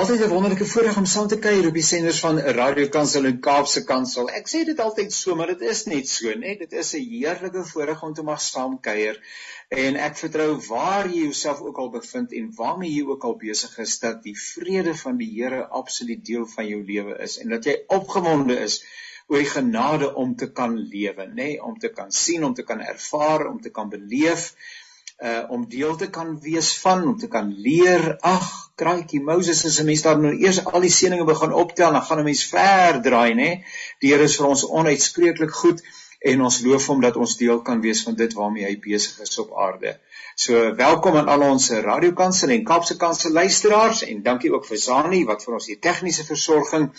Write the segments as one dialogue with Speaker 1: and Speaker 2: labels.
Speaker 1: Altyd 'n wonderlike voorreg om saam te kuier op die senders van Radio Kansel en Kaapse Kansel. Ek sê dit altyd so, maar dit is net so, né? Dit is 'n heerlike voorreg om te mag saam kuier. En ek vertrou waar jy jouself ook al bevind en waarmee jy ook al besig is, dat die vrede van die Here absoluut deel van jou lewe is en dat jy opgewonde is oor die genade om te kan lewe, nê, om te kan sien, om te kan ervaar, om te kan beleef uh om deel te kan wees van om te kan leer. Ag kraaitjie Moses is 'n mens daar nou eers al die seëninge begin optel dan gaan 'n mens ver draai nê die Here is vir ons onuitspreeklik goed en ons loof hom dat ons deel kan wees van dit waarmee hy besig is op aarde. So welkom aan al ons radiokansel en Kapse kansel luisteraars en dankie ook vir Zani wat vir ons die tegniese versorging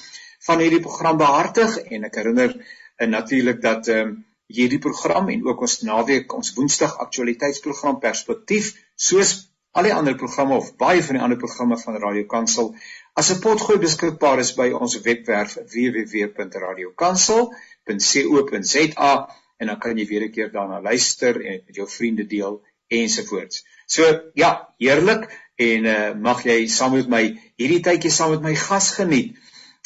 Speaker 1: van hierdie program behartig. En ek herinner en natuurlik dat ehm um, hierdie program en ook ons naweek ons Woensdag aktualiteitsprogram Perspektief soos al die ander programme of baie van die ander programme van Radio Kansel as 'n potgooi beskikbaar is by ons webwerf www.radiokansel.co.za en dan kan jy weer 'n keer daarna luister en met jou vriende deel ensovoorts. So ja, heerlik en uh, mag jy saam met my hierdie tydjie saam met my gas geniet.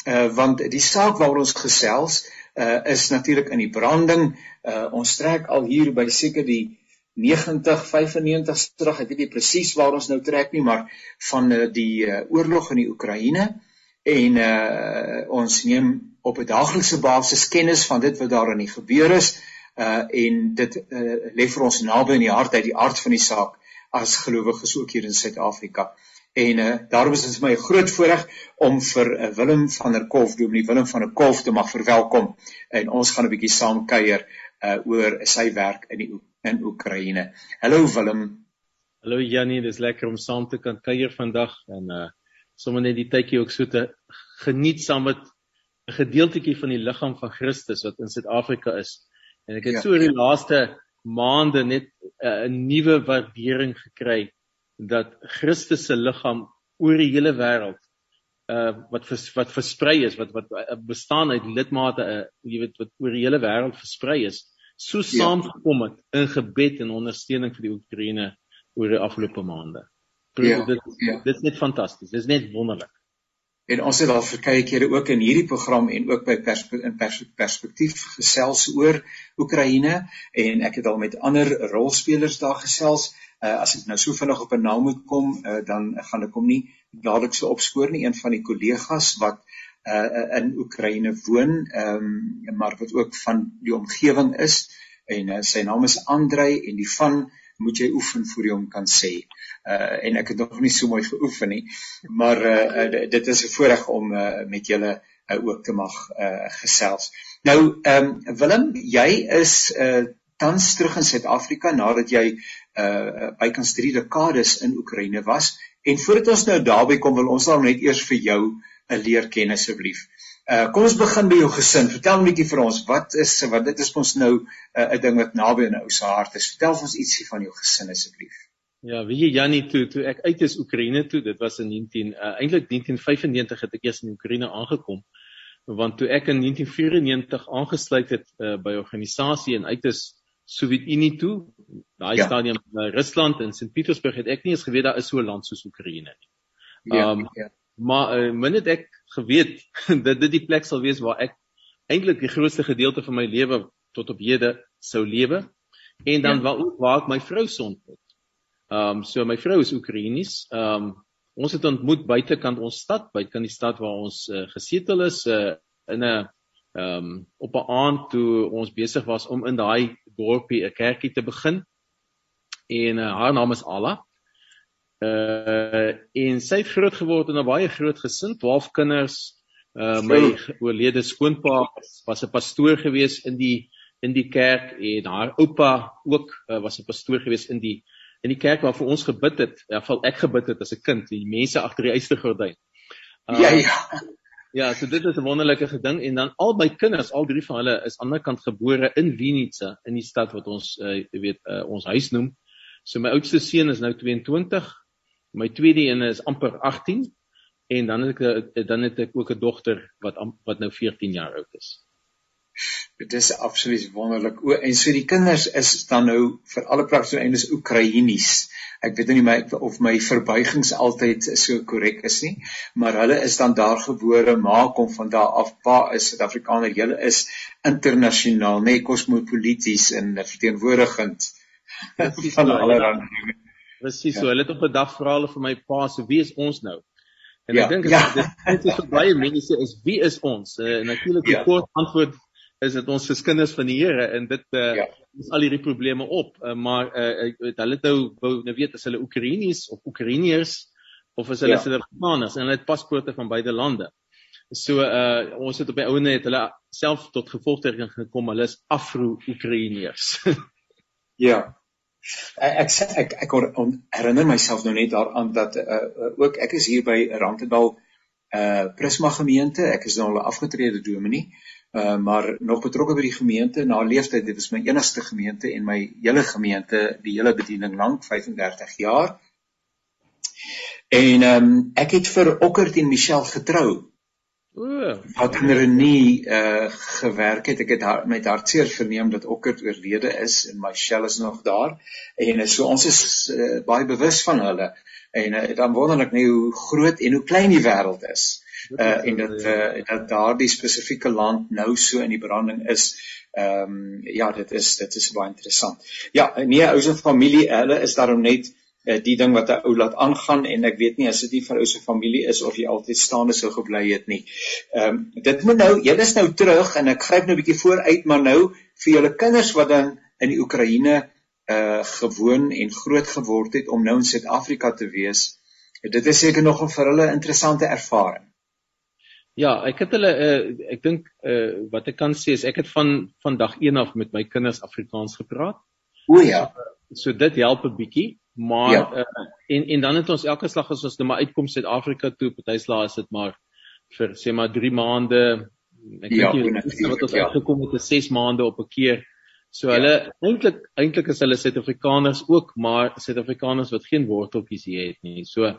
Speaker 1: Uh want die saak waaroor ons gesels uh is natuurlik in die branding Uh ons trek al hier by seker die 90 95 terug. Ek weet nie presies waar ons nou trek nie, maar van uh, die uh, oorlog in die Oekraïne en uh ons neem op 'n daaglikse basis kennis van dit wat daar aan die gebeur is. Uh en dit uh, lê vir ons naby in die hart uit die aard van die saak as gelowiges ook hier in Suid-Afrika. En uh daarom is dit vir my 'n groot voorreg om vir uh, Willem van der Kolf, Dominee Willem van der Kolf te mag verwelkom. En ons gaan 'n bietjie saam kuier uh oor sy werk in die in Oekraïne. Hallo Willem.
Speaker 2: Hallo Janie, dis lekker om saam te kan kuier vandag en uh sommer net die tydjie ook so te geniet saam met 'n gedeeltjie van die liggaam van Christus wat in Suid-Afrika is. En ek het ja, so in die ja. laaste maande net 'n uh, nuwe waardering gekry dat Christus se liggaam oor die hele wêreld uh wat vers, wat versprei is wat wat uh, bestaan uit lidmate uh jy weet wat oor die hele wêreld versprei is so ja. saamgekom het in gebed en ondersteuning vir die Oekraïne oor die afgelope maande. Ja, dit ja. dit is net fantasties. Dit is net wonderlik.
Speaker 1: En ons het al verskeie kere ook in hierdie program en ook by persp in pers perspektief gesels oor Oekraïne en ek het al met ander rolspelers daar gesels. Uh, as ek nou so vinnig op 'n naam moet kom, uh, dan gaan ek hom nie dadelik so opspoor nie een van die kollegas wat uh, in Oekraïne woon, ehm um, maar wat ook van die omgewing is en uh, sy naam is Andrei en die van moet jy oefen voor jy hom kan sê. Uh en ek het nog nie so mooi geoefen nie, maar uh dit is 'n voorreg om uh, met julle uh, ook te mag uh gesels. Nou ehm um, Willem, jy is uh tans terug in Suid-Afrika nadat jy uh bykans 3 dekades in Oekraïne was En voordat ons nou daarby kom, wil ons nou net eers vir jou 'n leer ken asseblief. Uh kom ons begin by jou gesin. Vertel 'n bietjie vir ons, wat is wat dit is ons nou 'n uh, ding wat naby aan jou se hart is. Vertel ons ietsie van jou gesin asseblief.
Speaker 2: Ja, wie jy Jannie toe toe ek uit is Oekraïne toe, dit was in 19 uh eintlik 1995 het ek eers in Oekraïne aangekom. Want toe ek in 1994 aangesluit het uh, by organisasie en uit is Sowjetunie toe. Daai ja. stadium in uh, Rusland en Sint Petersburg het ek nie eens geweet daar is so 'n land soos Oekraïne nie. Ja, um, ja. Maar uh, min het ek geweet dat dit die plek sal wees waar ek eintlik die grootste gedeelte van my lewe tot op hede sou lewe en dan ja. waar ook waar ek my vrou son het. Ehm um, so my vrou is Oekraïnies. Ehm um, ons het ontmoet buitekant ons stad, buitekant die stad waar ons uh, gesetel is uh, in 'n ehm um, op 'n aand toe ons besig was om in daai dorpie 'n kerkie te begin. En uh, haar naam is Alla. Uh en sy het groot geword in 'n baie groot gesin, 12 kinders. Uh my oorlede skoonpa was 'n pastoor gewees in die in die kerk en haar oupa ook uh, was 'n pastoor gewees in die in die kerk waar vir ons gebid het. Ja, val ek gebid het as 'n kind, die mense agter die eystergordyn.
Speaker 1: Uh, ja ja.
Speaker 2: Ja, so dit is 'n wonderlike geding en dan al my kinders, al drie van hulle is aan die ander kant gebore in Wienice, in die stad wat ons uh, weet uh, ons huis noem. So my oudste seun is nou 22, my tweede een is amper 18 en dan het ek dan het ek ook 'n dogter wat wat nou 14 jaar oud is.
Speaker 1: Dit is absoluut wonderlik. O en so die kinders is dan nou vir alle praktiese eindes Oekraïnies. Ek weet nie my of my verbuigings altyd so korrek is nie, maar hulle is dan daar gebore, ma kom van daar af, pa is Suid-Afrikaner, hulle is internasionaal, nê, nee, kosmopolities en verteenwoordigend van alle rande.
Speaker 2: Presies, so hulle het op 'n dag vra hulle vir my pa, so wie is ons nou? En ja, ek dink ja. dit is vir baie mense is wie is ons? Uh, natuurlik die ja. kort antwoord is dit ons is kinders van die Here en dit uh, ja. is al hierdie probleme op. Uh, maar uh, ek weet hulle nou wou nou weet as hulle Oekraïnies of Oekraïners of as hulle ja. Suid-Afrikaners en hulle het paspoorte van beide lande. So uh ons het op die ouene het hulle self tot gevolgtrekking gekom hulle is Afro-Oekraïners.
Speaker 1: ja ek ek ek, ek on, herinner myself nou net daaraan dat uh, ook ek is hier by Randendal uh Prisma gemeente ek is nou al 'n afgetrede dominee uh maar nog betrokke by die gemeente na leeftyd dit is my enigste gemeente en my hele gemeente die hele bediening lank 35 jaar en um, ek het vir Okkert en Michelle getrou wat in Renie uh gewerk het. Ek het haar, met hartseer verneem dat Okkert oorlede is en Michelle is nog daar. En so ons is uh, baie bewus van hulle. En uh, dan wonderlik net hoe groot en hoe klein die wêreld is. Uh en dat uh, dat daardie spesifieke land nou so in die branding is. Ehm um, ja, dit is dit is baie interessant. Ja, nee, ou se familie, hulle is daarom net uh, die ding wat 'n ou laat aangaan en ek weet nie as dit nie vir ou se familie is of jy altyd staande sou gebly het nie. Ehm um, dit moet nou, julle is nou terug en ek gryp nou 'n bietjie vooruit, maar nou vir julle kinders wat dan in die Oekraïne uh gewoon en groot geword het om nou in Suid-Afrika te wees. Dit is seker nog 'n vir hulle interessante ervaring.
Speaker 2: Ja, ek het hulle uh ek dink uh wat ek kan sê is ek het van van dag 1 af met my kinders Afrikaans gepraat.
Speaker 1: O ja.
Speaker 2: So dit help 'n bietjie. Maar ja. uh, en en dan het ons elke slag as ons nou maar uitkom Suid-Afrika toe, partyslae is dit maar vir sê maar 3 maande. Ek ja, weet nie wat ons ja. uitgekom het, 6 maande op 'n keer. So ja. hulle eintlik eintlik is hulle Suid-Afrikaners ook, maar Suid-Afrikaners wat geen worteltjies hier het nie. So uh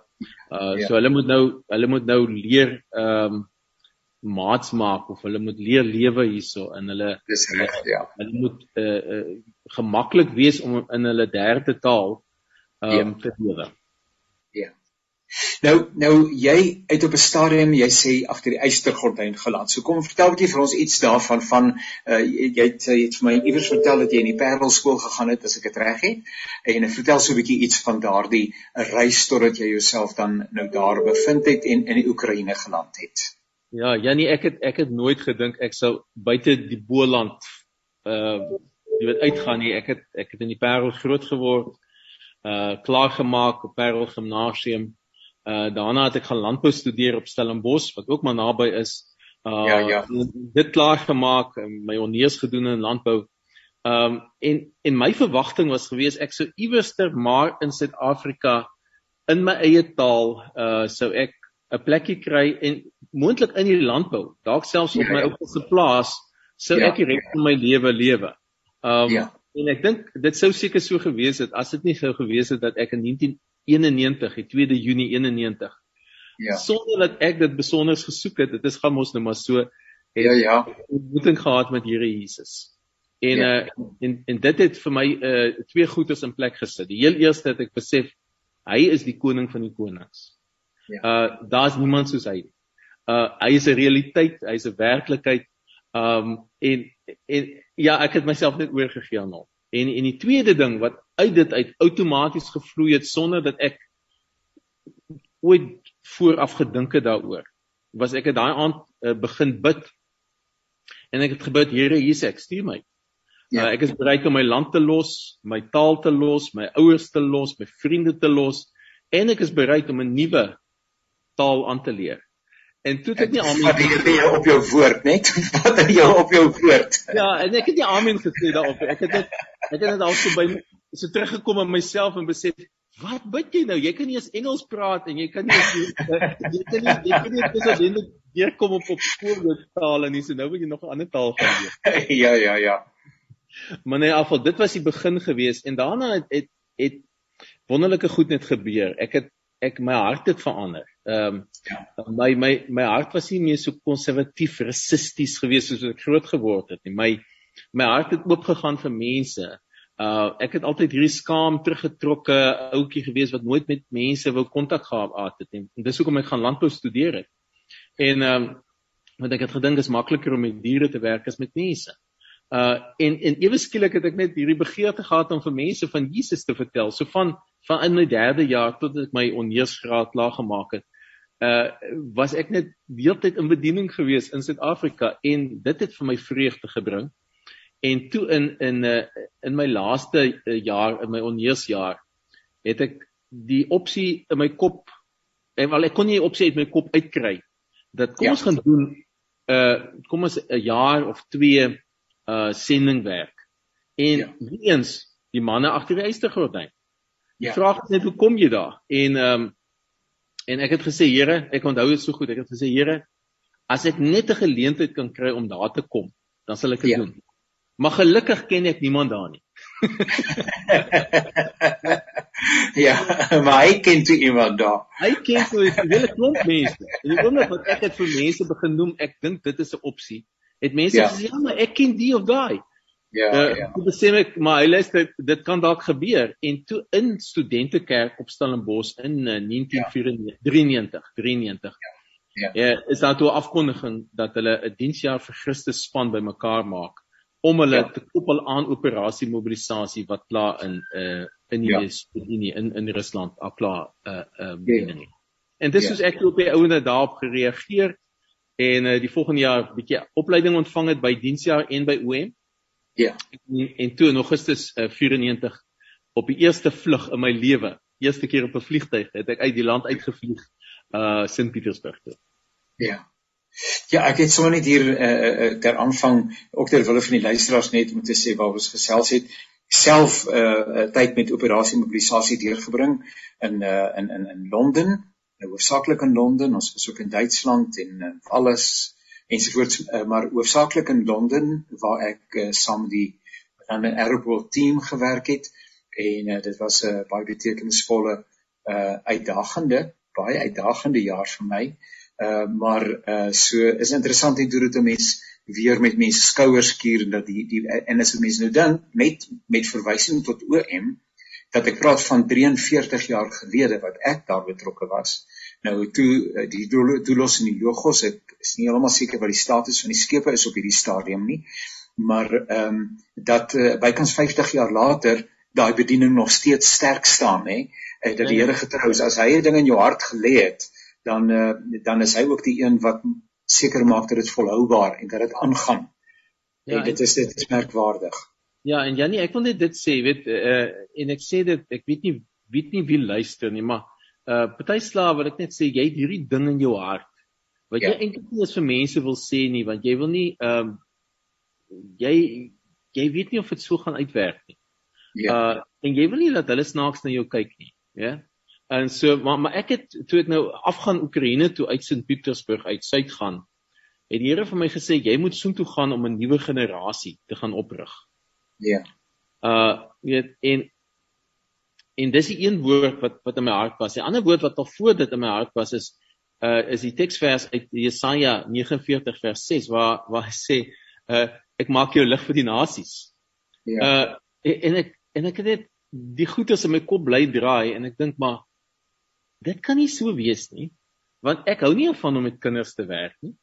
Speaker 2: ja. so hulle moet nou hulle moet nou leer ehm um, maats maak of hulle moet leer lewe hierso in hulle
Speaker 1: dis reg ja
Speaker 2: hulle moet uh, uh gemaklik wees om in hulle derde taal um, ja. te lewe.
Speaker 1: Ja. Nou nou jy uit op 'n stadium jy sê agter die eystergordyn geland. So kom vertel 'n bietjie vir ons iets daarvan van uh, jy het jy het vir my iewers vertel dat jy in die Parelskool gegaan het as ek dit reg het. En vertel so 'n bietjie iets van daardie reis totdat jy jouself dan nou daar bevind het en in die Oekraïne geland het.
Speaker 2: Ja, Janie, ek het ek het nooit gedink ek sou buite die Boland uh jy weet uitgaan nie. Ek het ek het in die Parel groot geword uh klaar gemaak op Parel Gimnasium. Uh daarna het ek gaan landbou studeer op Stellenbosch wat ook maar naby is. Uh ja, ja. dit klaar gemaak, my honeurs gedoen in landbou. Um en en my verwagting was gewees ek sou iewerster maar in Suid-Afrika in my eie taal uh sou ek 'n plekkie kry en moontlik in die landbou, dalk selfs op ja, my ja. oupa se plaas, sou ja, ek die res van my lewe lewe. Um ja. En ek dink dit sou seker so gewees het as dit nie sou gewees het dat ek in 1991, die 2de Junie 91, ja. sonder dat ek dit besonder gesoek het, dit is gaan mos nou maar so het ja ja ontmoeting gehad met Here Jesus. En ja. uh en en dit het vir my uh twee goedes in plek gesit. Die heel eerste het ek besef hy is die koning van die konings. Ja. Uh daar's niemand soos hy nie. Uh hy is 'n realiteit, hy is 'n werklikheid. Um en en ja, ek het myself net oorgegee aan hom. En en die tweede ding wat uit dit uit outomaties gevloei het sonder dat ek ooit vooraf gedink het daaroor, was ek het daai aand uh, begin bid. En ek het gebid, Here Jesus, ek stuur my. Ja. Uh, ek is bereid om my land te los, my taal te los, my ouers te los, my vriende te los en ek is bereid om 'n nuwe taal aan te leer. En toe het ek nie amen
Speaker 1: gesê jy op jou woord net wat jy op jou woord.
Speaker 2: Ja, en ek het nie amen gesê daarop. Ek het dit ek het dit also by so teruggekom in myself en besef wat bid jy nou? Jy kan nie eens Engels praat en jy kan nie jy kan nie jy kan nie dis alleen weer kom op op skooltaal en dis nou moet jy nog 'n ander taal gaan
Speaker 1: leer. Ja, ja, ja.
Speaker 2: Maar nee, afval dit was die begin gewees en daarna het het, het wonderlike goed net gebeur. Ek het ek my hart het verander Ehm um, ja. my my my hart was nie meer so konservatief rassisties gewees soos ek groot geword het nie. My my hart het oopgegaan vir mense. Uh ek het altyd hierdie skaam teruggetrokke ouetjie gewees wat nooit met mense wou kontak gehad het nie. En dis hoekom ek gaan landbou studeer het. En ehm um, want ek het gedink dit is makliker om met diere te werk as met mense. Uh en en ewe skielik het ek net hierdie begeerte gehad om vir mense van Jesus te vertel. So van van in my derde jaar tot ek my onheersgraad klaar gemaak het, uh was ek net deeltyd in bediening gewees in Suid-Afrika en dit het vir my vreugde gebring. En toe in in uh in my laaste uh, jaar in my onheersjaar het ek die opsie in my kop en wel ek kon nie opsie uit my kop uitkry dat kom ja. ons gaan doen uh kom ons 'n jaar of 2 uh sendingwerk. En ja. eens die manne agter die eystergordyn. Ja. Vra net hoe kom jy daar? En ehm um, en ek het gesê Here, ek onthou dit so goed. Ek het gesê Here, as ek net 'n geleentheid kan kry om daar te kom, dan sal ek dit ja. doen. Maar gelukkig ken ek niemand daar nie.
Speaker 1: ja, maar hy ken toe iemand daar.
Speaker 2: Hy ken toe 'n hele klomp mense. En die oomblik wat ek dit vir mense begin noem, ek dink dit is 'n opsie het mense ja. gesê ja, maar ek ken die of daai. Ja, uh, ja. Toe besef ek maar hy luister dit kan dalk gebeur en toe in studentekerk op Stellenbosch in uh, 1993 93. Ja. Ja. ja, is daar toe 'n afkondiging dat hulle 'n diensjaar vir Christus span bymekaar maak om hulle ja. te koppel aan operasie mobilisasie wat klaar in uh in die ja. in in in Rusland al klaar uh uh. Ja. En dis ja. soos ek op die ouene daarop gereageer en uh, die volgende jaar bietjie opleiding ontvang het by diensjaar en by OM. Ja. En, en toe in Augustus uh, 94 op die eerste vlug in my lewe, eerste keer op 'n vliegtyg, het ek uit die land uitgevlieg uh Sint Pietersburg toe.
Speaker 1: Ja. Ja, ek het sommer net hier uh ter aanvang ook ter wille van die luisteraars net om te sê waar ons gesels het self uh tyd met operasie mobilisasie deurgebring in uh in in in Londen nou hoofsaaklik in Londen, ons was ook in Duitsland en uh, alles ensovoorts, uh, maar hoofsaaklik in Londen waar ek uh, saam met die dan 'n Airport team gewerk het en uh, dit was 'n uh, baie betekenisvolle uh uitdagende, baie uitdagende jaar vir my. Uh maar uh so is interessant en hoe dit 'n mens weer met mense skouers skuur en dat die die en as 'n mens nou dink met met verwysing tot OM dat ek praat van 43 jaar gelede wat ek daar betrokke was. Nou toe eh, die doelos in die logos ek is nie heeltemal seker wat die status van die skepe is op hierdie stadium nie, maar ehm um, dat uh, bykans 50 jaar later daai bediening nog steeds sterk staan hè, uh, dat die ja. Here getrou is. As hy 'n ding in jou hart gelê het, dan uh, dan is hy ook die een wat seker maak dat dit volhoubaar en dat dit aangaan. Ja, en dit is dit is merkwaardig.
Speaker 2: Ja, en Janie, ek wil net dit sê, weet uh en ek sê dit, ek weet nie weet nie wie luister nie, maar uh party slawe wil ek net sê jy het hierdie ding in jou hart wat ja. jy eintlik nie eens vir mense wil sê nie, want jy wil nie ehm um, jy jy weet nie of dit so gaan uitwerk nie. Ja. Uh en jy wil nie dat hulle snaaks na jou kyk nie, ja? En so maar maar ek het toe ek nou afgaan Oekraïne toe uit Sint Pietersburg uit suid gaan, het die Here vir my gesê jy moet soontoe gaan om 'n nuwe generasie te gaan oprig. Ja. Uh weet en en dis die een woord wat wat in my hart was. Die ander woord wat al voor dit in my hart was is uh is die teksvers uit Jesaja 49 vers 6 waar waar hy sê uh ek maak jou lig vir die nasies. Ja. Uh en, en ek en ek het net die goedes in my kop bly draai en ek dink maar dit kan nie so wees nie want ek hou nie van om met kinders te werk nie.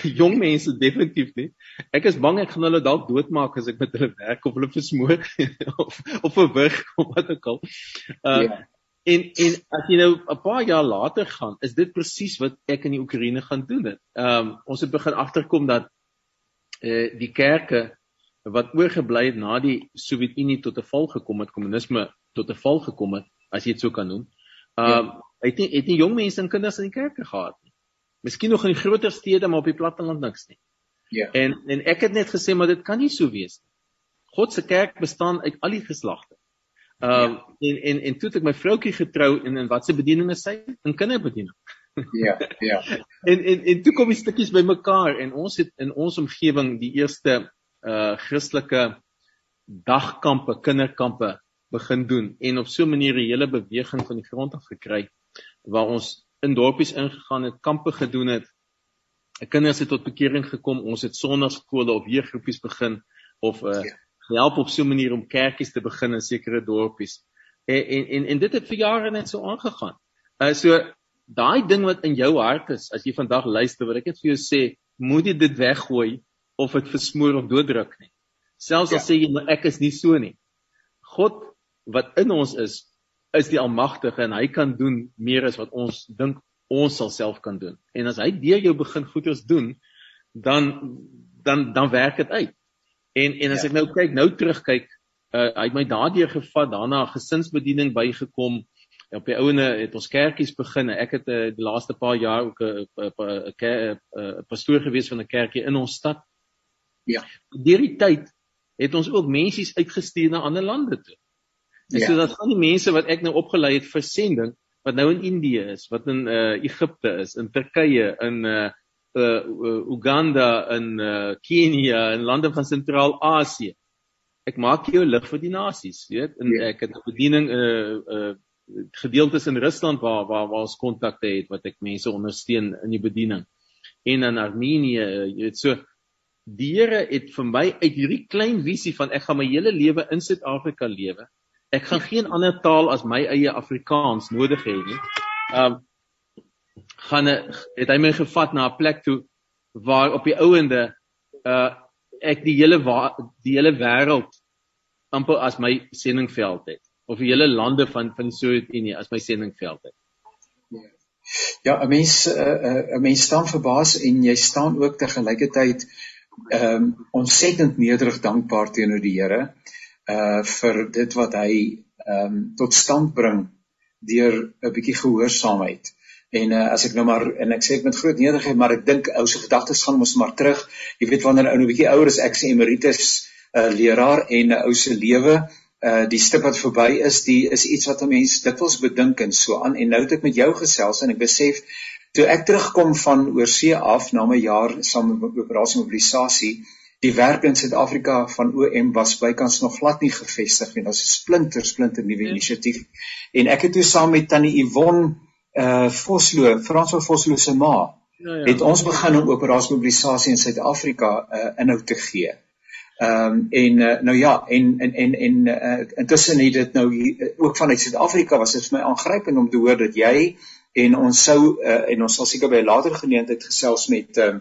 Speaker 2: jong mense definitief nie. Ek is bang ek gaan hulle dalk doodmaak as ek met hulle werk of hulle versmoor of of verwrig of wat ook al. Uh ja. en en as jy nou 'n paar jaar later gaan, is dit presies wat ek in die Oekraïne gaan doen dit. Um ons het begin agterkom dat uh die kerke wat oorgebly het na die Sowjetunie tot 'n val gekom het, kommunisme tot 'n val gekom het, as jy dit so kan noem. Um ja. het nie het nie jong mense en kinders in die kerke gehad. Miskien nog in die groter stede maar op die platteland niks nie. Ja. En en ek het net gesê maar dit kan nie so wees nie. God se kerk bestaan uit al die geslagte. Ehm uh, ja. en en en toe het ek my vroutjie getrou en in watse bediening is sy? In kinderbediening.
Speaker 1: ja, ja.
Speaker 2: En en en toe kom die stukkies bymekaar en ons het in ons omgewing die eerste uh Christelike dagkampe, kinderkampe begin doen en op so 'n manier 'n hele beweging van die grond af gekry waar ons in dorpies ingegaan het, kampe gedoen het. Kinders het tot bekering gekom. Ons het sonnaarskole of jeuggroepies begin of uh ja. help op so 'n manier om kerkies te begin in sekere dorpies. En en en, en dit het vir jare net so aangegaan. Uh so daai ding wat in jou hart is, as jy vandag luister wat ek net vir jou sê, moet jy dit weggooi of dit versmoor of dooddruk nie. Selfs al ja. sê jy maar ek is nie so nie. God wat in ons is, is die almagtige en hy kan doen meer as wat ons dink ons sal self kan doen. En as hy deur jou begin goeders doen, dan dan dan werk dit uit. En en as ja. ek nou kyk, nou terugkyk, uh, hy het my daardeur gevat, daarna gesinsbediening bygekom. Op die ouene het ons kerkies begin. Ek het uh, die laaste paar jaar ook 'n 'n pastoor gewees van 'n kerkie in ons stad. Ja. Deur die tyd het ons ook mensies uitgestuur na ander lande toe. En ja. so dat van die mense wat ek nou opgelei het vir sending wat nou in Indië is, wat in uh Egipte is, in Turkye, in uh uh Uganda, in uh Kenia, in lande van Sentraal-Asië. Ek maak jou lig vir die nasies, weet? En ja. ek het 'n bediening uh uh gedeeltes in Rusland waar waar waar ons kontakte het wat ek mense ondersteun in die bediening. En in Armenië, jy weet so die Here het vir my uit hierdie klein visie van ek gaan my hele lewe in Suid-Afrika lewe ek gaan geen ander taal as my eie Afrikaans nodig hê nie. Um gaan het hy my gevat na 'n plek toe waar op die ouende uh ek die hele die hele wêreld amper as my sendingveld het of die hele lande van van die Sowjetunie as my sendingveld het.
Speaker 1: Ja, 'n mens 'n uh, mens staan verbaas en jy staan ook te gelykertyd ehm um, ontsettend nederig dankbaar teenoor die Here. Uh uh vir dit wat hy ehm um, tot stand bring deur 'n bietjie gehoorsaamheid. En uh, as ek nou maar en ek sê ek met groot nederigheid, maar ek dink ou se gedagtes gaan mos maar terug. Jy weet wanneer ou 'n bietjie ouer is, ek sê emeritus uh leraar en 'n ou se lewe uh die stip wat verby is, die is iets wat 'n mens dikwels bedink en so aan. En nou het ek met jou gesels en ek besef toe ek terugkom van oorsee af na my jaar saam met operasie mobilisasie die werk in Suid-Afrika van OM was bykans nog glad nie gevestig nie. Dit was 'n splinter splinter nuwe ja. inisiatief. En ek het toe saam met Tannie Yvonne uh Vosloo, Franswa Vosloo se ma, ja, ja. het ons begin om operasie mobilisasie in Suid-Afrika uh inhoud te gee. Ehm um, en uh, nou ja, en en en en uh, intussen het dit nou hier, ook vanuit Suid-Afrika was dit vir my aangrypend om te hoor dat jy en ons sou uh, en ons sal seker by 'n later geleentheid gesels met ehm uh,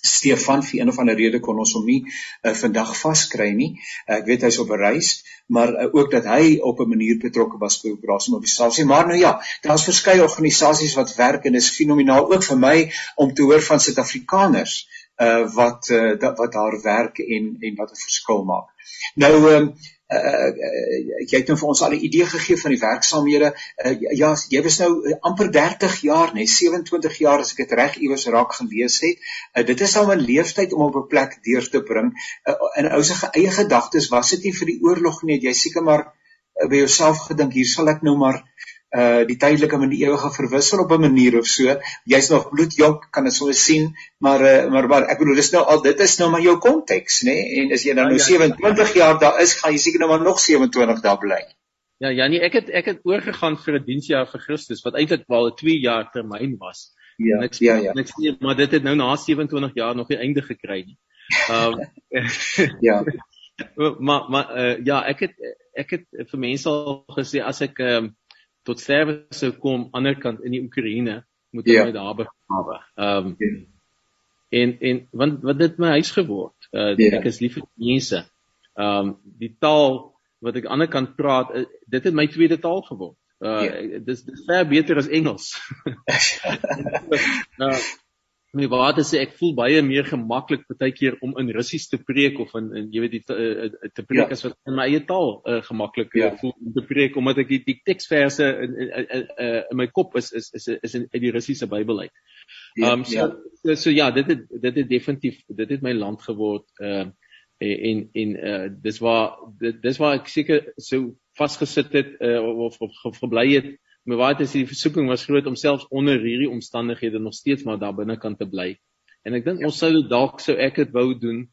Speaker 1: Stefan vir een of ander rede kon ons hom nie uh, vandag vaskry nie. Uh, ek weet hy's op 'n reis, maar uh, ook dat hy op 'n manier betrokke was by operasie mobilisasie. Maar nou ja, daar's verskeie organisasies wat werk en dit is fenomenaal ook vir my om te hoor van Suid-Afrikaners uh wat uh, dat, wat daar werk en en wat 'n verskil maak. Nou ehm uh, uh, uh jy het nou vir ons al 'n idee gegee van die werksaamhede. Uh, ja, jy was nou amper 30 jaar, nee, 27 jaar as ek dit reg iewers raak gelees het. Uh, dit is al 'n leeftyd om op 'n plek deur te bring. Uh, in ou se eie gedagtes was dit nie vir die oorlog nie, jy seker maar uh, by jouself gedink hier sal ek nou maar uh die tydelike met die ewige verwissel op 'n manier of so. Jy's nog bloedjonk, kan dit sommer sien, maar uh maar maar ek bedoel dis nou al dit is nou maar jou konteks, nê? Nee? En as jy dan nou ja, ja, 27 jaar daar is, gaan jy seker nou maar nog 27 daar bly.
Speaker 2: Ja, ja, nee, ek het ek het oorgegaan vir 'n diensjaar vir Christus wat eintlik wel 'n 2 jaar termyn was.
Speaker 1: Ja, niks, ja, ja.
Speaker 2: Niks nie, maar dit het nou na 27 jaar nog nie einde gekry nie. Ehm um, ja. maar maar uh, ja, ek het ek het vir mense al gesê as ek ehm um, tot sterwe sou kom ander kant in die Oekraïne moet hy ja. my daar begrawe. Ehm um, ja. en en want wat dit my huis geword. Uh, ja. Ek is lief vir mense. Ehm um, die taal wat ek aan die ander kant praat, uh, dit het my tweede taal geword. Uh ja. dis dis ver beter as Engels. nou my waarde sê ek voel baie meer gemaklik baie keer om in Russies te preek of in, in jy weet die te, uh, te preek ja. as wat in my eie taal uh, gemaklik ja. voel om te preek omdat ek die, die teksverse in, in, in, in, my kop is is is, is in, in die Russiese Bybel uit. Um so, ja. so so ja, dit het dit het definitief dit het my land geword uh en en uh dis waar dit, dis waar ek seker so vasgesit het uh, of of gebly het Maar wat is die versoeking was groot om selfs onder hierdie omstandighede nog steeds maar daar binne kan te bly. En ek dink ja. ons sou dalk sou ek dit wou doen.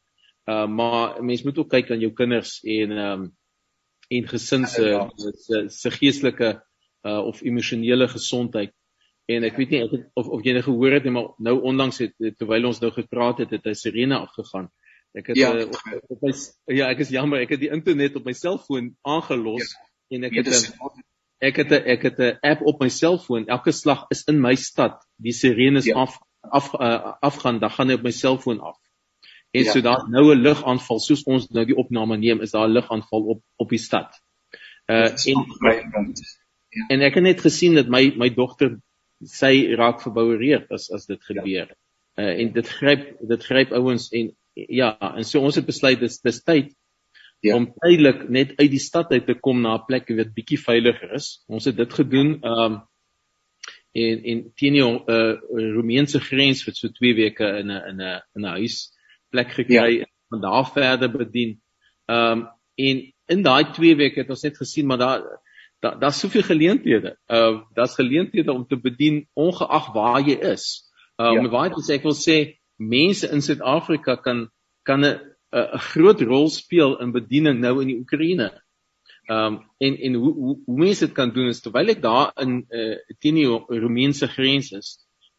Speaker 2: Uh maar mens moet ook kyk aan jou kinders en ehm um, en gesin se ja, ja. se, se geestelike uh of emosionele gesondheid. En ek weet nie ek het, of of jy nou gehoor het nie, maar nou onlangs het terwyl ons nou gepraat het, het 'n sirene afgegaan. Ek het ja, uh, op, op my ja, ek is jammer, ek het die internet op my selfoon aangelos ja, en ek het a, ek het a, ek het 'n app op my selfoon. Elke slag is in my stad. Die sirenes ja. af af uh, afgaan, dan gaan hy op my selfoon af. En ja. so daar nou 'n lugaanval soos ons nou die opname neem, is daar 'n lugaanval op op die stad. Uh en ja. en ek het net gesien dat my my dogter sy raak verboureerd as as dit gebeur. Ja. Uh en dit gryp dit gryp ouens en ja, en so ons het besluit dis dis tyd ja. om tydelik net uit die stad uit te kom na 'n plek wat bietjie veiliger is. Ons het dit gedoen um en en teen die uh Romeinse grens vir so 2 weke in 'n in 'n in 'n huis plek gekry ja. en van daar verder bedien. Um en in daai 2 weke het ons net gesien maar daar daar daar's soveel geleenthede. Uh daar's geleenthede om te bedien ongeag waar jy is. Uh ja. om waar jy sê ek wil sê mense in Suid-Afrika kan kan 'n 'n groot rol speel in bediening nou in die Oekraïne. Ehm um, en en hoe hoe hoe mense dit kan doen is terwyl ek daar in uh, teen die Romeinse grens is,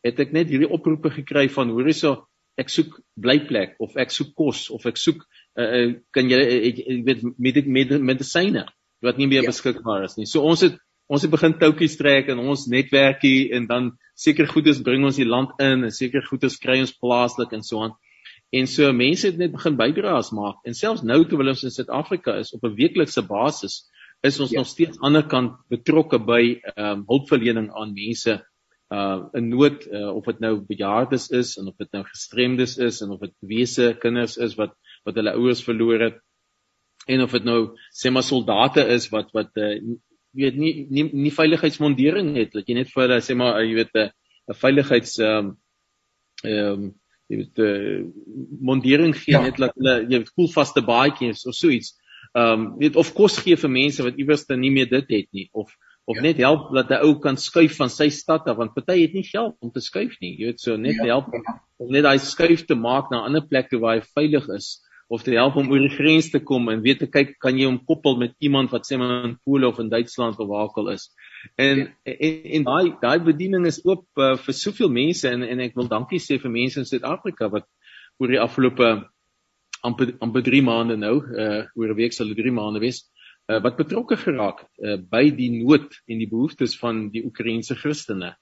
Speaker 2: het ek net hierdie oproepe gekry van hoor hierso ek soek blyplek of ek soek kos of ek soek uh, uh, kan jy ek weet met met medisyne wat nie meer ja. beskikbaar is nie. So ons het ons het begin toutjies trek in ons netwerkie en dan seker goedes bring ons die land in en seker goedes kry ons plaaslik en so aan. En so mense het net begin bydraes maak en selfs nou terwyl ons in Suid-Afrika is op 'n weeklikse basis is ons ja. nog steeds aan die ander kant betrokke by ehm um, hulpverlening aan mense uh in nood uh, of dit nou bejaardes is en of dit nou gestremdes is en of dit wese kinders is wat wat hulle ouers verloor het en of dit nou sê maar soldate is wat wat uh, weet nie nie nie veiligheidsmondering het dat jy net vir hulle sê maar jy weet 'n veiligheids ehm um, ehm um, jy weet 'n uh, mondering gee ja. net dat hulle jy weet koelvaste baadjies of so iets. Ehm um, weet of kos gee vir mense wat iewers dan nie meer dit het nie of of ja. net help dat 'n ou kan skuif van sy stad af want party het nie geld om te skuif nie. Jy weet so net ja. help om net daai skuif te maak na ander plekke waar hy veilig is of te help om oor die grens te kom en weet te kyk kan jy hom koppel met iemand wat sê maar in Pole of in Duitsland of waar ook al is. En ja. en, en daai daai bediening is oop uh, vir soveel mense en en ek wil dankie sê vir mense in Suid-Afrika wat oor die afgelope amper amper 3 maande nou uh oor 'n week sal dit 3 maande wees uh, wat betrokke geraak uh, by die nood en die behoeftes van die Oekraïense Christene.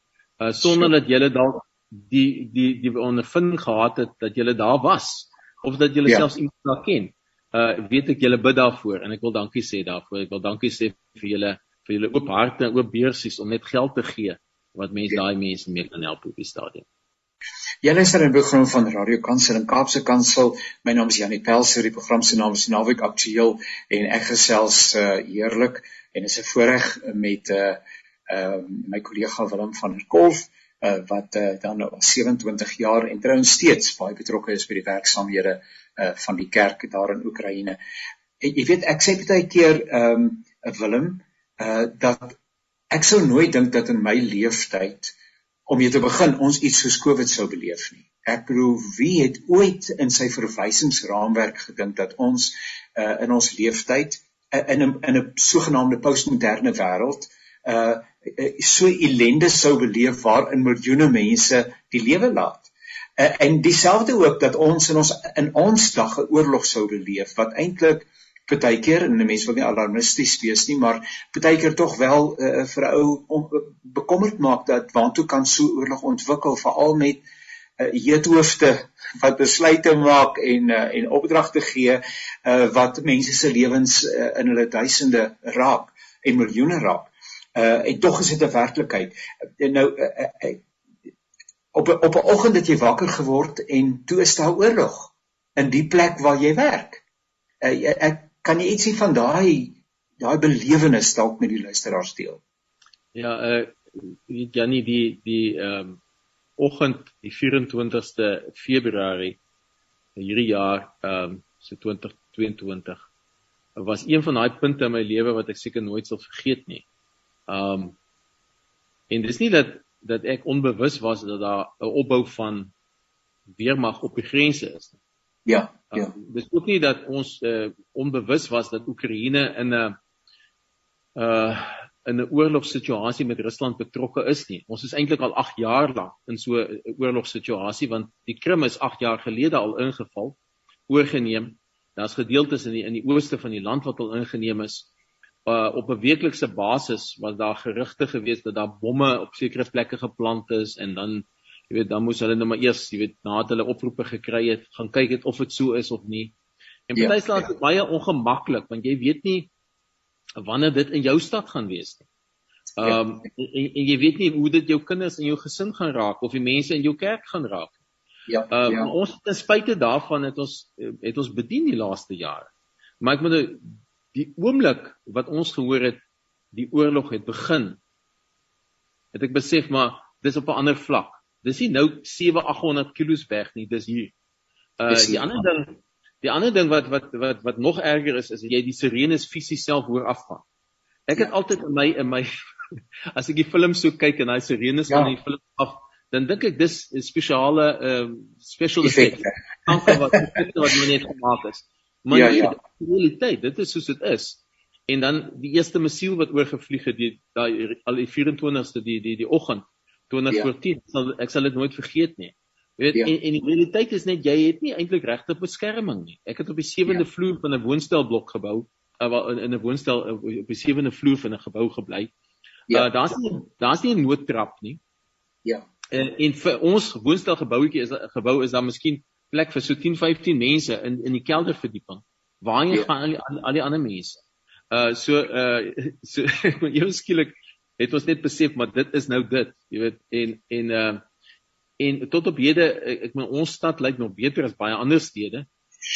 Speaker 2: Uh sonder dat julle dalk die die die ondervinding gehad het dat julle daar was of dat jy ja. selfs iemand daar ken. Uh weet ek julle bid daarvoor en ek wil dankie sê daarvoor. Ek wil dankie sê vir julle vir julle oop harte en oop beursies om net geld te gee wat mense ja. daai mense mee kan help op die stadium.
Speaker 1: Jy luister in 'n program van Radio Kansel en Kaapse Kansel. My naam is Janie Pelser. Die program se naam is Naweek Aktueel en ek gesels uh heerlik en is 'n voorreg met uh uh my kollega Willem van der Kolf uh, wat uh, dan al 27 jaar en trouens steeds baie betrokke is by die werksamehede uh, van die kerk daar in Oekraïne. En jy weet ek sê baie keer ehm um, Willem uh dat ek sou nooit dink dat in my lewenstyd om jy te begin ons iets soos Covid sou beleef nie. Ek bedoel wie het ooit in sy verwysingsraamwerk gedink dat ons uh in ons lewenstyd in 'n in 'n sogenaamde postmoderne wêreld uh so ellende sou beleef waarin miljoene mense die lewe laat. Uh, en dieselfde ook dat ons in ons in ons dag 'n oorlog sou beleef wat eintlik partykeer en mense wil nie alarmisties wees nie, maar partykeer tog wel uh, vir 'n ou bekommerd maak dat waantoe kan so oorlog ontwikkel veral met uh, heethoofde wat besluite maak en uh, en opdragte gee uh, wat mense se lewens uh, in hulle duisende raak en miljoene raak uh en tog is dit 'n werklikheid. En nou uh, uh, op op 'n oggend het jy wakker geword en toe is daar oorlog in die plek waar jy werk. Uh, ek kan jy ietsie van daai daai belewenis dalk met die luisteraars deel?
Speaker 2: Ja, uh Janie die die um, oggend die 24ste Februarie hierdie jaar ehm um, so 2022 was een van daai punte in my lewe wat ek seker nooit sal vergeet nie. Um en dis nie dat dat ek onbewus was dat daar 'n opbou van weermag op die grense is nie.
Speaker 1: Ja, ja.
Speaker 2: Um, dis ook nie dat ons uh, onbewus was dat Oekraïne in 'n uh in 'n oorlogssituasie met Rusland betrokke is nie. Ons is eintlik al 8 jaar lank in so 'n oorlogssituasie want die Krim is 8 jaar gelede al ingeval, oorgeneem. Daar's gedeeltes in die in die ooste van die land wat al ingeneem is. Uh, op 'n weeklikse basis was daar gerugte gewees dat daar bomme op sekere plekke geplant is en dan jy weet dan moes hulle nou maar eers jy weet nadat hulle oproepe gekry het gaan kyk het of dit so is of nie. En baie ja, ja. baie ongemaklik want jy weet nie wanneer dit in jou stad gaan wees nie. Ja. Ehm um, en, en jy weet nie hoe dit jou kinders en jou gesin gaan raak of die mense in jou kerk gaan raak. Ja. Ehm um, ja. ons ten spyte daarvan het ons het ons bedien die laaste jare. Maar ek moet die oomblik wat ons gehoor het die oorlog het begin het ek besef maar dis op 'n ander vlak. Dis nie nou 7800 km weg nie, dis hier. Uh die ander ding Die ander ding wat wat wat wat nog erger is is jy die sirenes fisies self hoor afgaan. Ek het ja. altyd in my in my as ek die film so kyk en daai sirenes ja. van die film af, dan dink ek dis 'n spesiale ehm uh, special effect. Dankie wat wat net gemaak is. Maar ja, ja. die realiteit, dit is soos dit is. En dan die eerste missiel wat oorgevlieg het, die daai al die 24ste die die die oggend 20 voor 10, sal ek sal dit nooit vergeet nie. Jy weet ja. en, en die realiteit is net jy het nie eintlik regte beskerming nie. Ek het op die 7de ja. vloer van 'n woonstelblok gebou, uh, in, 'n woonstel uh, op die 7de vloer van 'n gebou gebly. Ja. Uh, daar's nie daar's nie 'n noodtrap nie. Ja. En, en vir ons woonstelgebouetjie is 'n gebou is daar miskien plek vir so 10, 15 mense in in die kelderverdieping. Waar jy ja. gaan al die, al, al die ander mense. Uh so uh so eers skielik het ons net besef maar dit is nou dit, jy weet en en uh En tot op hede ek, meen ons stad lyk nog beter as baie ander stede.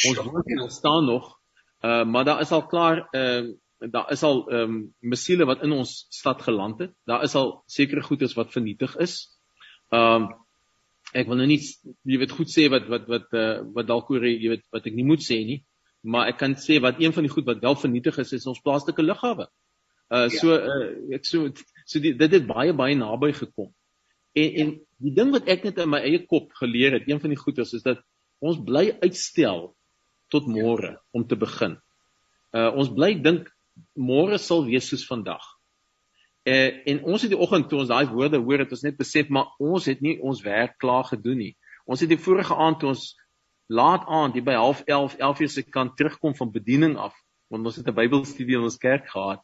Speaker 2: Ons woon staan nog. Uh maar daar is al klaar ehm uh, daar is al ehm um, missiele wat in ons stad geland het. Daar is al sekere goederes wat vernietig is. Ehm um, ek wil nou nie jy weet goed sê wat wat wat uh, wat dalk oor jy weet wat ek nie moet sê nie, maar ek kan sê wat een van die goed wat wel vernietig is is ons plaaslike lughawe. Uh so uh, ek so so die, dit het baie baie naby gekom. En en die ding wat ek net in my eie kop geleer het, een van die goeters is dat ons bly uitstel tot môre om te begin. Uh ons bly dink môre sal wees soos vandag. Uh en ons het die oggend toe ons daai woorde hoor het ons net besef maar ons het nie ons werk klaar gedoen nie. Ons het die vorige aand toe ons laat aand hier by 11:30 11 uur se kant terugkom van bediening af want ons het 'n Bybelstudie in ons kerk gehad.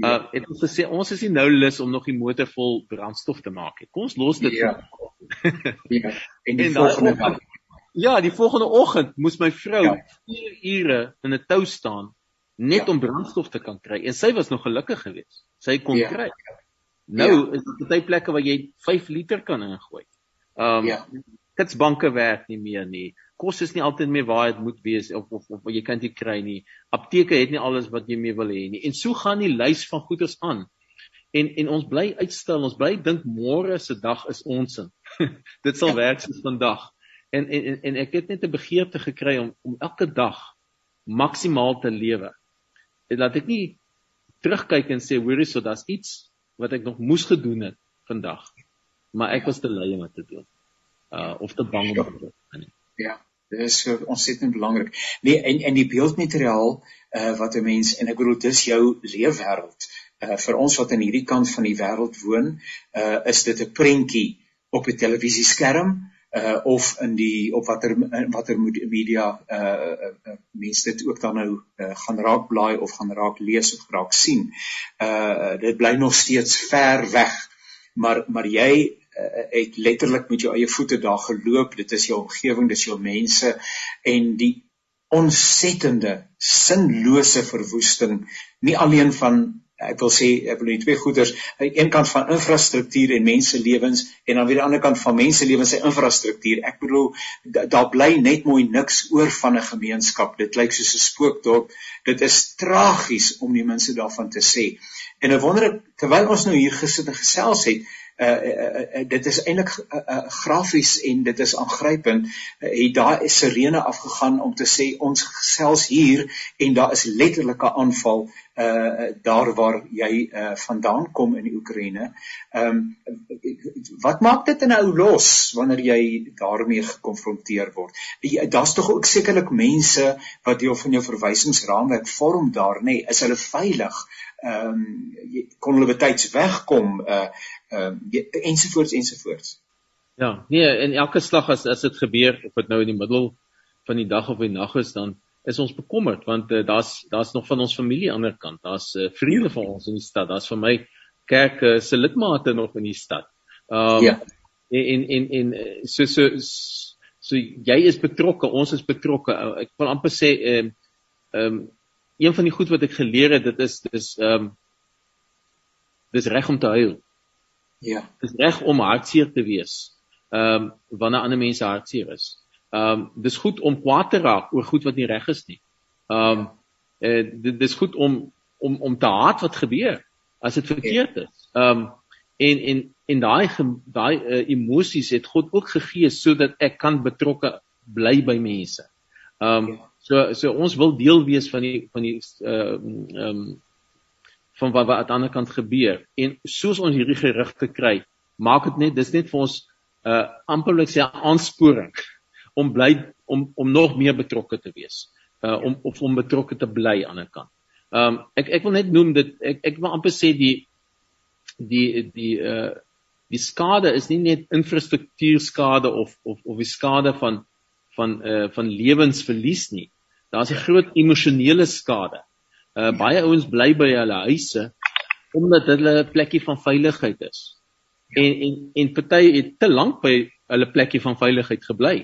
Speaker 2: Uh het ons gesê ons is nie nou lus om nog die motor vol brandstof te maak nie. Kom ons los dit. Ja. ja. En die en volgende dag. Ja, die volgende oggend moes my vrou 4 ja. ure in 'n tou staan net ja. om brandstof te kan kry en sy was nog gelukkig geweest. Sy kon ja. kry. Nou ja. is dit baie plekke waar jy 5 liter kan ingooi. Um ja. kitsbanke werk nie meer nie kos is nie altyd meer waar dit moet wees of of, of jy kan dit kry nie. Apteke het nie alles wat jy mee wil hê nie. En so gaan die lys van goederes aan. En en ons bly uitstel, ons bly dink môre se dag is ons sin. dit sal ja. werk soos vandag. En en en ek het net 'n begeerte gekry om om elke dag maksimaal te lewe. Laat ek nie terugkyk en sê hoorie so daar's iets wat ek nog moes gedoen het vandag. Maar ek was te lui om te doen. Uh of te bang om te doen.
Speaker 1: Ja. Dit is ontsettend belangrik. Nee, en en die beeldmateriaal uh wat 'n mens en ek bedoel dis jou leefwêreld. Uh vir ons wat aan hierdie kant van die wêreld woon, uh is dit 'n prentjie op 'n televisieskerm uh of in die op watter watter media uh, uh mense dit ook dan nou uh, gaan raak blaai of gaan raak lees of raak sien. Uh dit bly nog steeds ver weg. Maar maar jy uh, het letterlik met jou eie voete daar geloop. Dit is jou omgewing, dis jou mense en die ontsettende sinlose verwoesting nie alleen van ek wil sê ek wil net twee goeders aan die een kant van infrastruktuur en mense lewens en dan weer aan die ander kant van mense lewens en infrastruktuur. Ek bedoel daar bly net mooi niks oor van 'n gemeenskap. Dit lyk soos 'n spookdorp. Dit is tragies om die mense daarvan te sê. En ek wonder terwyl ons nou hier gesit en gesels het uh, uh, dit is eintlik uh, uh, grafies en dit is aangrypend uh, het daar 'n sirene afgegaan om te sê ons gesels hier en daar is letterlik 'n aanval uh daar waar jy uh vandaan kom in die Oekraïne. Ehm um, wat maak dit nou los wanneer jy daarmee gekonfronteer word? Daar's tog ook sekerlik mense wat deel van jou verwysingsraamwerk vorm daar, nê? Nee, is hulle veilig? Ehm um, kon hulle betyds wegkom uh ehm ensovoorts ensovoorts.
Speaker 2: Ja, nee, in elke slag as as dit gebeur of dit nou in die middel van die dag of die nag is dan is ons bekommerd want uh, daar's daar's nog van ons familie aan die ander kant. Daar's uh, vriende van ons in die stad. Daar's vir my kerk uh, se lidmate nog in die stad. Ehm um, ja. en en en so so so jy is betrokke, ons is betrokke. Ek wil amper sê ehm um, ehm um, een van die goed wat ek geleer het, dit is dis ehm um, dis reg om te huil. Ja. Dis reg om hartseer te wees. Ehm um, wanneer ander mense hartseer is. Ehm um, dis goed om kwaad te raak oor goed wat nie reg is nie. Ehm um, eh dit dis goed om om om te haat wat gebeur as dit verkeerd is. Ehm um, en en en daai daai uh, emosies het God ook gegee sodat ek kan betrokke bly by mense. Ehm um, so so ons wil deel wees van die van die ehm uh, um, van wat wat aan die ander kant gebeur en soos ons hierdie gerugte kry, maak dit net dis net vir ons 'n uh, amperlik sê aansporing om bly om om nog meer betrokke te wees. Uh om of om betrokke te bly aan 'n kant. Um ek ek wil net noem dit ek ek wil amper sê die die die uh die skade is nie net infrastruktuurskade of of of die skade van van uh van lewensverlies nie. Daar's 'n groot emosionele skade. Uh baie ouens bly by hulle huise omdat hulle 'n plekkie van veiligheid is. En en en party het te lank by hulle plekkie van veiligheid gebly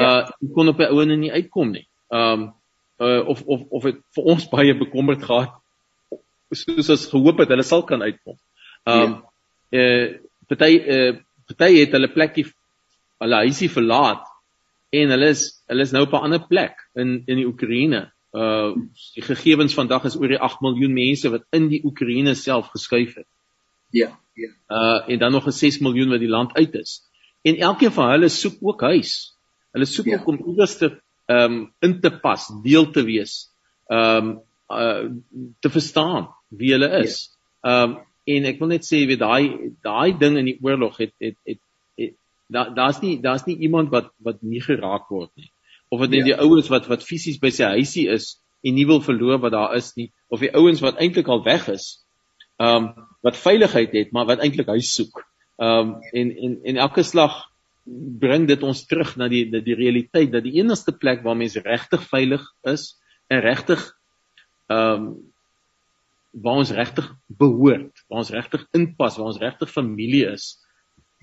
Speaker 2: uh kon op 'n ouene nie uitkom nie. Um uh of of of dit vir ons baie bekommerd gehad soos as gehoop het hulle sal kan uitkom. Um ja. uh party uh party het hulle plekkie hulle huisie verlaat en hulle is hulle is nou op 'n ander plek in in die Oekraïne. Uh die gegevens vandag is oor die 8 miljoen mense wat in die Oekraïne self geskuif het. Ja, ja. Uh en dan nog 'n 6 miljoen wat die land uit is. En elkeen van hulle soek ook huis. Hulle soek ja. ook om iewers te ehm um, in te pas, deel te wees, ehm um, uh te verstaan wie hulle is. Ehm ja. um, en ek wil net sê weet daai daai ding in die oorlog het het het, het daar daar's nie daar's nie iemand wat wat nie geraak word nie. Of dit net ja. die ouens wat wat fisies by sy huisie is en nie wil verloor wat daar is nie of die ouens wat eintlik al weg is. Ehm um, wat veiligheid het maar wat eintlik huis soek. Ehm um, en en en elke slag bring dit ons terug na die die, die realiteit dat die enigste plek waar mense regtig veilig is en regtig ehm um, waar ons regtig behoort, waar ons regtig inpas, waar ons regtig familie is,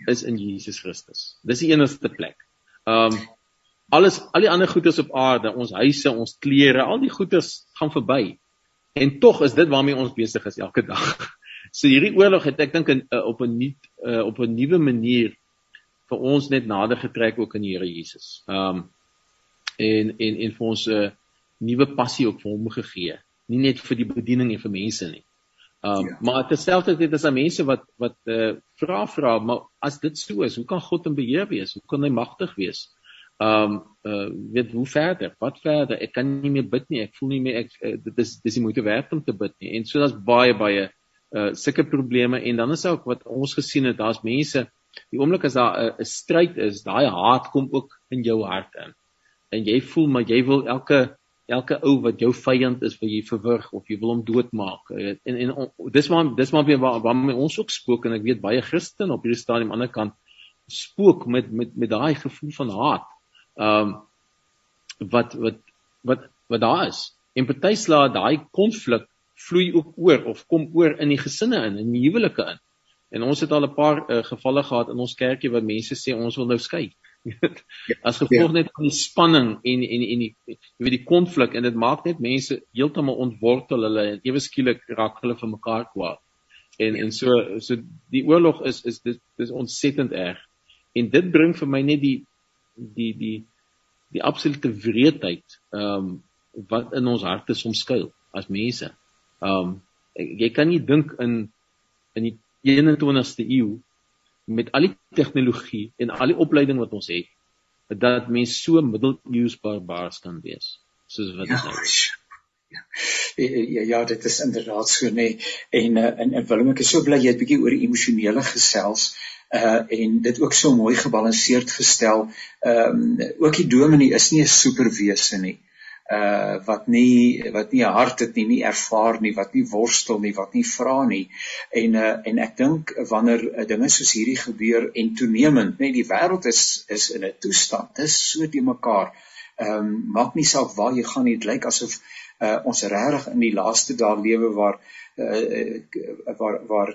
Speaker 2: is in Jesus Christus. Dis die enigste plek. Ehm um, alles al die ander goederes op aarde, ons huise, ons klere, al die goederes gaan verby. En tog is dit waarmee ons besig is elke dag. So hierdie oorlog het ek dink uh, op 'n nuut uh, op 'n nuwe manier vir ons net nader getrek ook aan die Here Jesus. Um en en en vir ons 'n uh, nuwe passie ook vir hom gegee. Nie net vir die bediening en vir mense nie. Um ja. maar terselfdertyd is daar mense wat wat uh vra vra, maar as dit so is, hoe kan God in beheer wees? Hoe kan hy magtig wees? Um uh weet hoe verder? Wat verder? Ek kan nie meer bid nie. Ek voel nie meer ek uh, dit is dis nie moeite werd om te bid nie. En so daar's baie baie uh sulke probleme en dan is ook wat ons gesien het, daar's mense Die oomblik as daar 'n stryd is, daai haat kom ook in jou hart in. En jy voel maar jy wil elke elke ou wat jou vyand is, wil jy verwrig of jy wil hom doodmaak. En en dis maar dis maar waar waar my ons ook spook en ek weet baie Christen op hierdie stadium aan die ander kant spook met met met daai gevoel van haat. Ehm um, wat wat wat wat daar is. En party slaat daai konflik vloei ook oor of kom oor in die gesinne in, in die huwelike in. En ons het al 'n paar uh, gevalle gehad in ons kerkie waar mense sê ons wil nou skei. As gevolg ja. net van die spanning en en en die jy weet die konflik en dit maak net mense heeltemal ontwortel hulle en ewe skielik raak hulle vir mekaar kwaad. En en so so die oorlog is is dit dis ontsettend erg. En dit bring vir my net die die die die absolute wreedheid ehm um, wat in ons harte soms skuil as mense. Ehm um, jy kan nie dink in in die 21ste eeu met al die tegnologie en al die opleiding wat ons het dat mens so middeleeus barbaars kan wees soos wat dit ja, is.
Speaker 1: Ja, ja, dit is inderdaad so nê. Nee. En uh, en, en Willem, ek is so bly jy het bietjie oor emosionele gesels uh en dit ook so mooi gebalanseerd gestel. Ehm um, ook die dominee is nie 'n superwese nie. Uh wat nie wat nie 'n hart het nie, nie ervaar nie, wat nie worstel nie, wat nie vra nie. En uh en ek dink wanneer uh, dinge soos hierdie gebeur en toenemend, nee, die wêreld is is in 'n toestand, dis so die mekaar. Ehm um, maak nie saak waar jy gaan nie, dit lyk asof uh, ons regtig in die laaste dae lewe waar uh, waar waar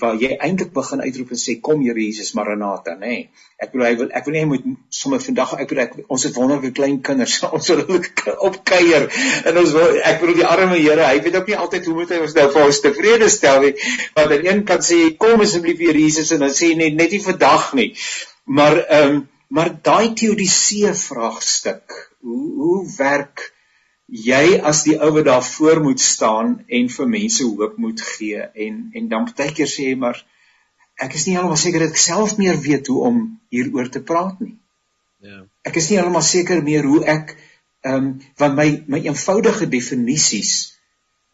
Speaker 1: waar jy eintlik begin uitroep en sê kom Here Jesus Maranatha nê. Nee. ek bedoel ek wil ek wil nie moet sommer vandag ek bedoel ek, ons het wonderlike klein kinders ons wil hulle opkuier en ons wil ek bedoel die arme Here hy weet ook nie altyd hoe moet hy ons nou vir ons tevrede stel nie. Want aan een kant sê kom asseblief Here Jesus en dan sê net net nie vandag nie. Maar ehm um, maar daai teodisee vraagstuk hoe hoe werk jy as die ou wat daar voor moet staan en vir mense hoop moet gee en en dan baie keer sê jy maar ek is nie heeltemal seker dat ek self meer weet hoe om hieroor te praat nie. Ja. Ek is nie heeltemal seker meer hoe ek ehm um, want my my eenvoudige definisies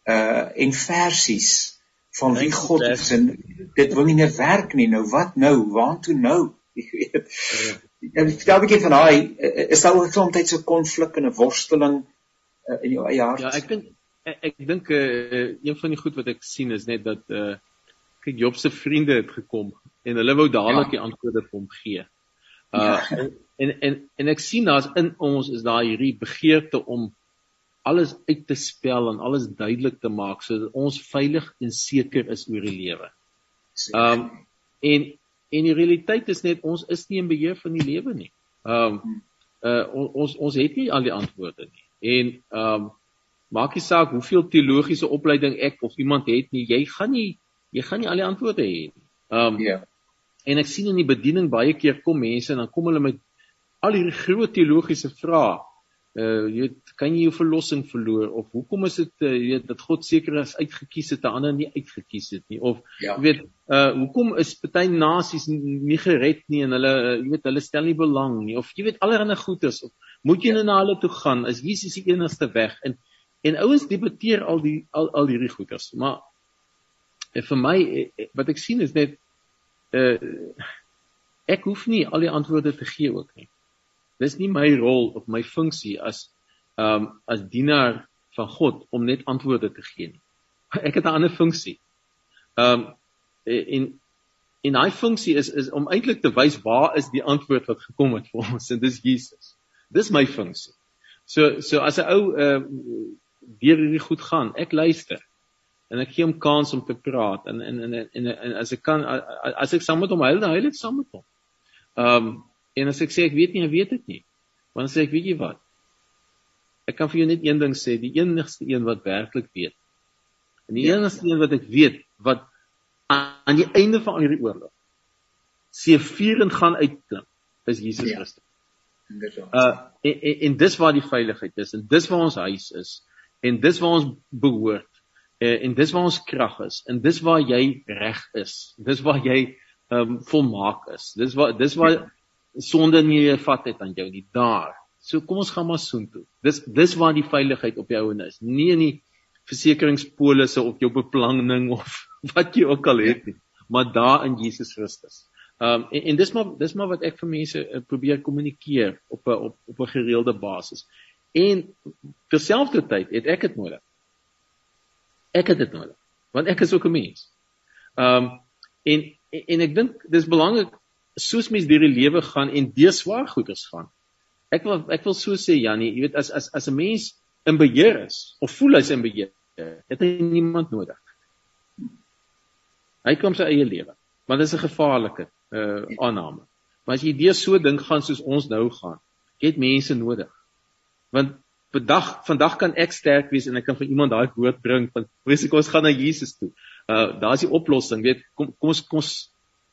Speaker 1: uh en versies van wie God is en dit wil nie meer werk nie. Nou wat nou? Waartoe nou? Jy weet. Ja. Ek stel 'n bietjie van daai is daar ook soms tyd so konflik en 'n worsteling uh, in jou eie hart?
Speaker 2: Ja, ek dink ek, ek dink uh, een van die goed wat ek sien is net dat uh kyk Job se vriende het gekom en hulle wou dadelik ja. die antwoorde vir hom gee. Uh ja. en en en ek sien daar's in ons is daar hierdie begeerte om alles uit te spel en alles duidelik te maak sodat ons veilig en seker is oor die lewe. Um en en die realiteit is net ons is nie in beheer van die lewe nie. Um uh ons ons het nie al die antwoorde nie. En ehm um, maak nie saak hoeveel teologiese opleiding ek of iemand het nie, jy gaan nie jy gaan nie al die antwoorde hê nie. Ehm um, ja. En ek sien in die bediening baie keer kom mense en dan kom hulle met al hierdie groot teologiese vrae uh jy weet kan jy jou verlossing verloor of hoekom is dit uh, jy weet dat God seker is uitgekies het en ander nie uitgekies het nie of ja. jy weet uh hoekom is party nasies nie gered nie en hulle uh, jy weet hulle stel nie belang nie of jy weet allerlei goeders of moet jy ja. nou na hulle toe gaan is Jesus die enigste weg en en ouens debatteer al die al al hierdie goeders maar vir my wat ek sien is net uh ek hoef nie al die antwoorde te gee ook nie Dis nie my rol of my funksie as ehm um, as dienaar van God om net antwoorde te gee nie. Ek het 'n ander funksie. Ehm um, en en daai funksie is is om eintlik te wys waar is die antwoord wat gekom het vir ons en dis Jesus. Dis my funksie. So so as 'n ou uh, deur hierdie goed gaan, ek luister en ek gee hom kans om te praat en en en en, en as ek kan as ek saam met hom huil, dan huil ek saam met hom. Ehm um, En as ek sê ek weet nie, ek weet dit nie. Want sê ek weet jy wat? Ek kan vir jou net een ding sê, die enigste een wat werklik weet. En die ja. enigste een wat ek weet wat aan die einde van hierdie oorlog seëvierend gaan uitklim, is Jesus ja. Christus. Inderdaad. Uh en, en, en dis waar die veiligheid is en dis waar ons huis is en dis waar ons behoort uh, en dis waar ons krag is en dis waar jy reg is. Dis waar jy ehm um, volmaak is. Dis waar dis waar sonde nie meer vat het aan jou nie daar. So kom ons gaan maar soontoe. Dis dis waar die veiligheid op jou en is. Nie in die versekeringspolisse of jou beplanning of wat jy ook al het nie, maar daar in Jesus Christus. Um en, en dis maar dis maar wat ek vir mense uh, probeer kommunikeer op 'n op op 'n gereelde basis. En terselfdertyd het ek dit nodig. Ek het dit nodig want ek is ook 'n mens. Um en en, en ek dink dis belangrik soos mens deur die lewe gaan en deur swaar goeders gaan. Ek wil ek wil so sê Jannie, jy weet as as as 'n mens in beheer is of voel hy's in beheer, het hy niemand nodig. Hy kom sy eie lewe, want dit is 'n gevaarlike uh aanname. Maar as jy deur so ding gaan soos ons nou gaan, het mense nodig. Want vandag vandag kan ek sterk wees en ek kan vir iemand daai woord bring van wees ek ons gaan na Jesus toe. Uh daar's die oplossing, weet kom kom ons kom ons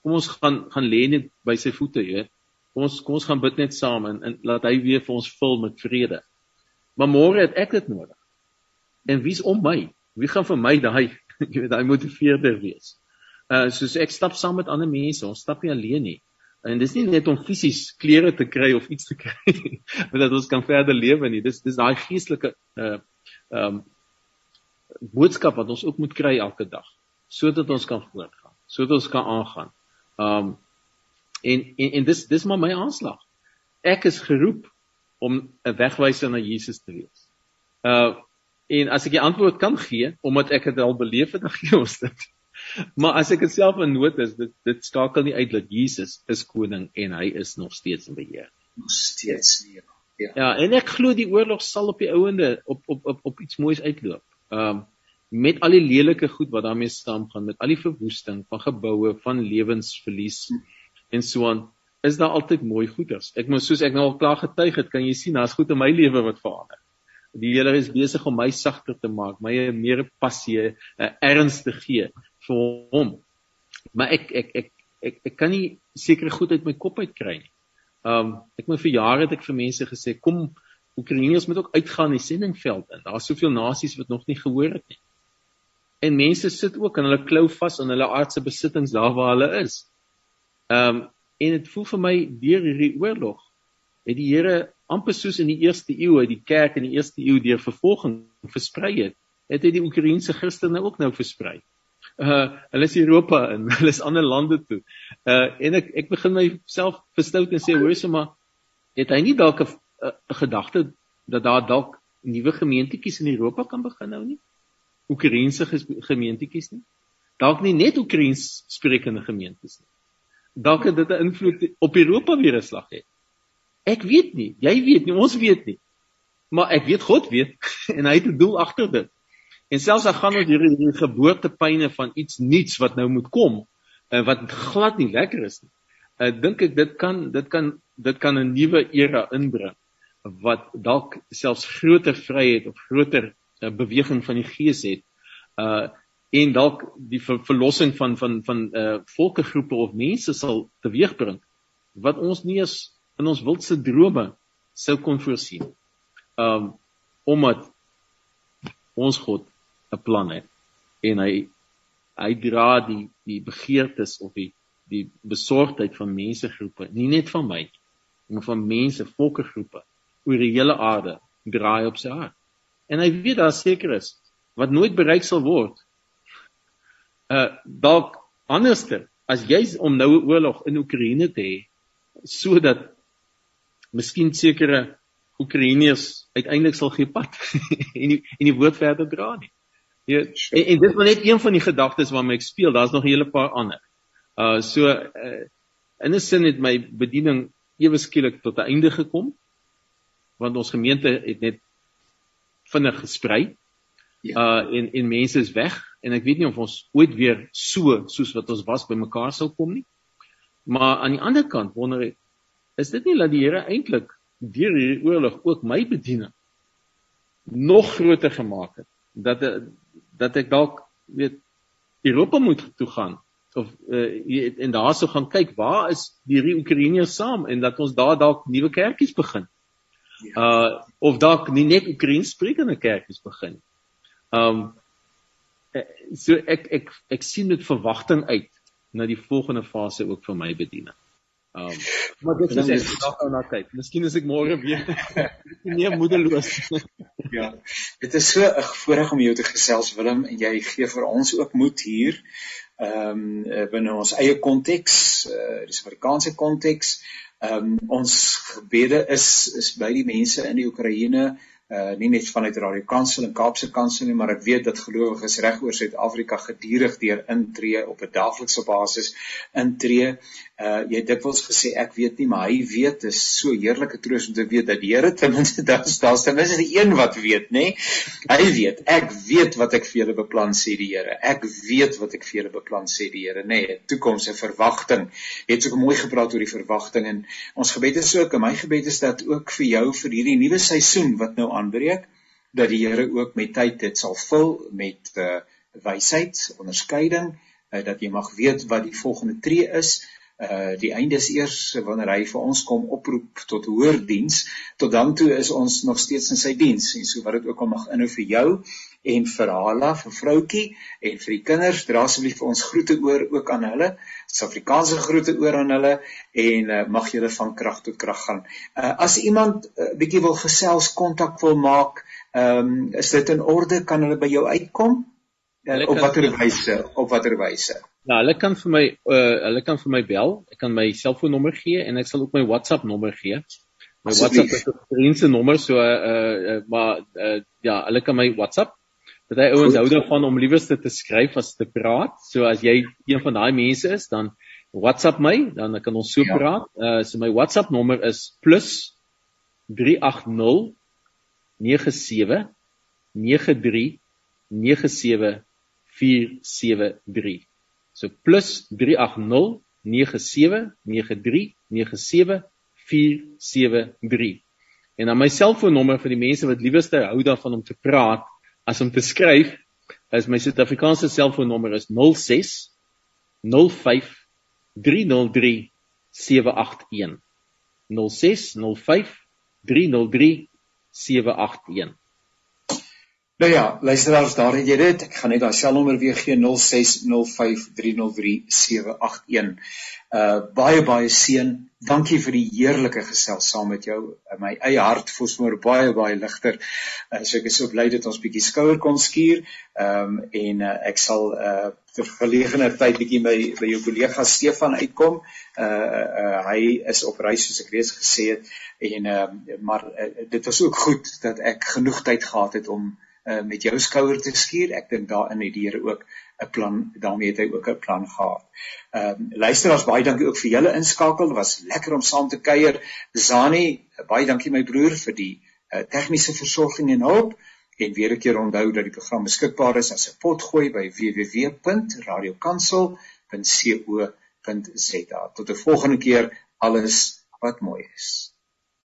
Speaker 2: kom ons gaan gaan lê net by sy voete, weet. Kom ons kom ons gaan bid net saam en, en laat hy weer vir ons vul met vrede. Maar môre het ek dit nodig. En wie's om my? Wie gaan vir my daai jy weet daai motiveerder wees? Uh soos ek stap saam met ander mense, ons stap nie alleen nie. En dis nie net om fisies klere te kry of iets te kry, maar dat ons kan verder lewe nie. Dis dis daai geestelike uh um boodskap wat ons ook moet kry elke dag sodat ons kan voortgaan, sodat ons kan aangaan. Um en en en dis dis maar my aanslag. Ek is geroep om 'n wegwyser na Jesus te wees. Uh en as ek die antwoord kan gee omdat ek dit al beleef het, dan gee ons dit. Maar as ek dit self in nood is, dit dit skakel nie uit dat Jesus is koning en hy is nog steeds in beheer.
Speaker 1: Nog steeds nie.
Speaker 2: Ja. ja, en ek glo die oorlog sal op die ouende op op op op iets moois uitloop. Um met al die lelike goed wat daarmee saamgaan, met al die verwoesting van geboue, van lewensverlies en so aan, is daar altyd mooi goeders. Ek moet soos ek nou al klaar getuig het, kan jy sien daar's goed in my lewe wat verander. Die Here is besig om my sagter te maak, my meer passie, 'n erns te gee vir hom. Maar ek ek ek ek ek kan nie sekere goed uit my kop uit kry nie. Um ek moet vir jare het ek vir mense gesê kom Oekraïners moet ook uitgaan in die sendingveld in. Daar's soveel nasies wat nog nie gehoor het nie. En mense sit ook aan hulle klou vas aan hulle aardse besittings daar waar hulle is. Um en dit voel vir my deur hierdie oorlog het die Here amper soos in die eerste eeu uit die kerk in die eerste eeu deur vervolging versprei het, het hy die Oekraïense Christene ook nou versprei uh hulle is Europa en hulle is ander lande toe. Uh en ek ek begin myself verstout en sê hoor so maar het hy nie dalk 'n gedagte dat daar dalk nuwe gemeentetjies in Europa kan begin nou nie? Oekraïense gemeentetjies nie. Dalk nie net Oekraïens sprekende gemeentes nie. Dalk het dit 'n invloed op Europa weer 'n slag hê. Ek weet nie, jy weet nie, ons weet nie. Maar ek weet God weet en hy het 'n doel agter dit. En selfs al gaan ons hierdie hierdie geboortepyne van iets nuuts wat nou moet kom, uh, wat glad nie lekker is nie. Uh, dink ek dit kan dit kan dit kan 'n nuwe era inbring wat dalk selfs groter vryheid of groter uh, beweging van die gees het. Uh en dalk die ver verlossing van van van uh volkegroepe of mense sal teweegbring wat ons nie eens in ons wildste drome sou kon voorsien. Um omdat ons God 'n plan het en hy hy dra die die begeertes of die die besorgdheid van mensegroepe, nie net van my, maar van mense, volkegroepe oor die hele aarde draai op sy hart. En hy weet daar seker is wat nooit bereik sal word. Uh dalk anderster as jy om nou 'n oorlog in Oekraïne te hê sodat miskien sekere Oekraïners uiteindelik sal gee pad en die, en die woord verder dra nie. Ja, en, en dit is maar net een van die gedagtes waarmee ek speel. Daar's nog 'n hele paar ander. Uh so uh, in 'n sin het my bediening ewe skielik tot 'n einde gekom want ons gemeente het net vinnig gesprei. Ja. Uh en en mense is weg en ek weet nie of ons ooit weer so soos wat ons was bymekaar sal kom nie. Maar aan die ander kant wonder ek is dit nie dat die Here eintlik deur hierdie oorlog ook my bediening nog groter gemaak het dat dat ek dalk weet Europa moet toe gaan of uh, en daarso gaan kyk waar is die Oekraïners saam en dat ons daar dalk nuwe kerkies begin. Ja. Uh of dalk nie net Oekraïens sprekende kerkies begin. Um so ek ek ek sien met verwagting uit na die volgende fase ook vir my bediening. Um maar dit is ek nog nou na kyk. Miskien is ek môre weer nie moedeloos.
Speaker 1: ja. Dit is so 'n voorreg om jou te gesels Willem en jy gee vir ons ook moed hier. Ehm um, binne ons eie konteks, uh die Suid-Afrikaanse konteks. Ehm um, ons gebede is is by die mense in die Oekraïne uh nie net vanuit Radio Kansel en Kaapse Kansel nie, maar ek weet dat gelowiges reg oor Suid-Afrika gedurig deur intree op 'n daaglikse basis intree. Uh jy het dikwels gesê ek weet nie, maar hy weet. Dit is so heerlike troos om te weet dat die Here ten minste daar's daar's ten minste die een wat weet, nê? Hy weet. Ek weet wat ek vir julle beplan sê die Here. Ek weet wat ek vir julle beplan sê die Here, nê? 'n Toekoms en verwagting. Jy het so mooi gepraat oor die verwagting en ons gebed is ook, en my gebed is dat ook vir jou vir hierdie nuwe seisoen wat nou aanbreek dat die Here ook met tyd dit sal vul met uh, wysheid, onderskeiding, uh, dat jy mag weet wat die volgende tree is. Uh die einde is eers wanneer hy vir ons kom oproep tot hoër diens. Tot dan toe is ons nog steeds in sy diens en so wat dit ook al mag inhou vir jou en vir Hala, vir vroutjie en vir die kinders, dra asseblief vir ons groete oor ook aan hulle. Suid-Afrikaanse groete oor aan hulle en uh, mag julle van krag tot krag gaan. Uh as iemand 'n uh, bietjie wil gesels, kontak wil maak, Ehm um, is dit in orde kan hulle by jou uitkom? Uh, op watter wyse? Op watter wyse?
Speaker 2: Ja, hulle kan vir my uh hulle kan vir my bel. Ek kan my selfoonnommer gee en ek sal ook my WhatsApp nommer gee. My WhatsApp is 'n vriendse nommer so uh, uh maar uh ja, hulle kan my WhatsApp. Dat hy ouens hou daarvan om liewerste te skryf as te praat. So as jy een van daai mense is, dan WhatsApp my, dan kan ons so ja. praat. Uh so my WhatsApp nommer is +380 97 93 97 473. So +380 97 93 97 473. En dan my selfoonnommer vir die mense wat liewerste hou daarvan om te praat as om te skryf, is my Suid-Afrikaanse selfoonnommer is 06 05 303 781
Speaker 1: Nou ja, luisteraars, daar het jy dit. Ek gaan net daai selnommer weer gee 0605303781. Uh baie baie seën. Dankie vir die heerlike gesels saam met jou. My eie hart voel sommer baie baie ligter. Uh, so ek is so bly dat ons bietjie skouer kon skuur. Ehm um, en uh, ek sal uh ter gelegenheid tyd bietjie by by jou kollega Stefan uitkom. Uh, uh hy is op reis soos ek reeds gesê het en uh maar uh, dit was ook goed dat ek genoeg tyd gehad het om uh met jou skouer te skuur. Ek dink daarin het die Here ook 'n plan daarmee het hy ook 'n plan gehad. Ehm um, luisteraars baie dankie ook vir julle inskakel. Dit was lekker om saam te kuier. Zani, baie dankie my broer vir die uh, tegniese versorging en hulp. En weer 'n keer onthou dat die program beskikbaar is as 'n potgooi by www.radiokansel.co.za. Tot 'n volgende keer, alles wat mooi is.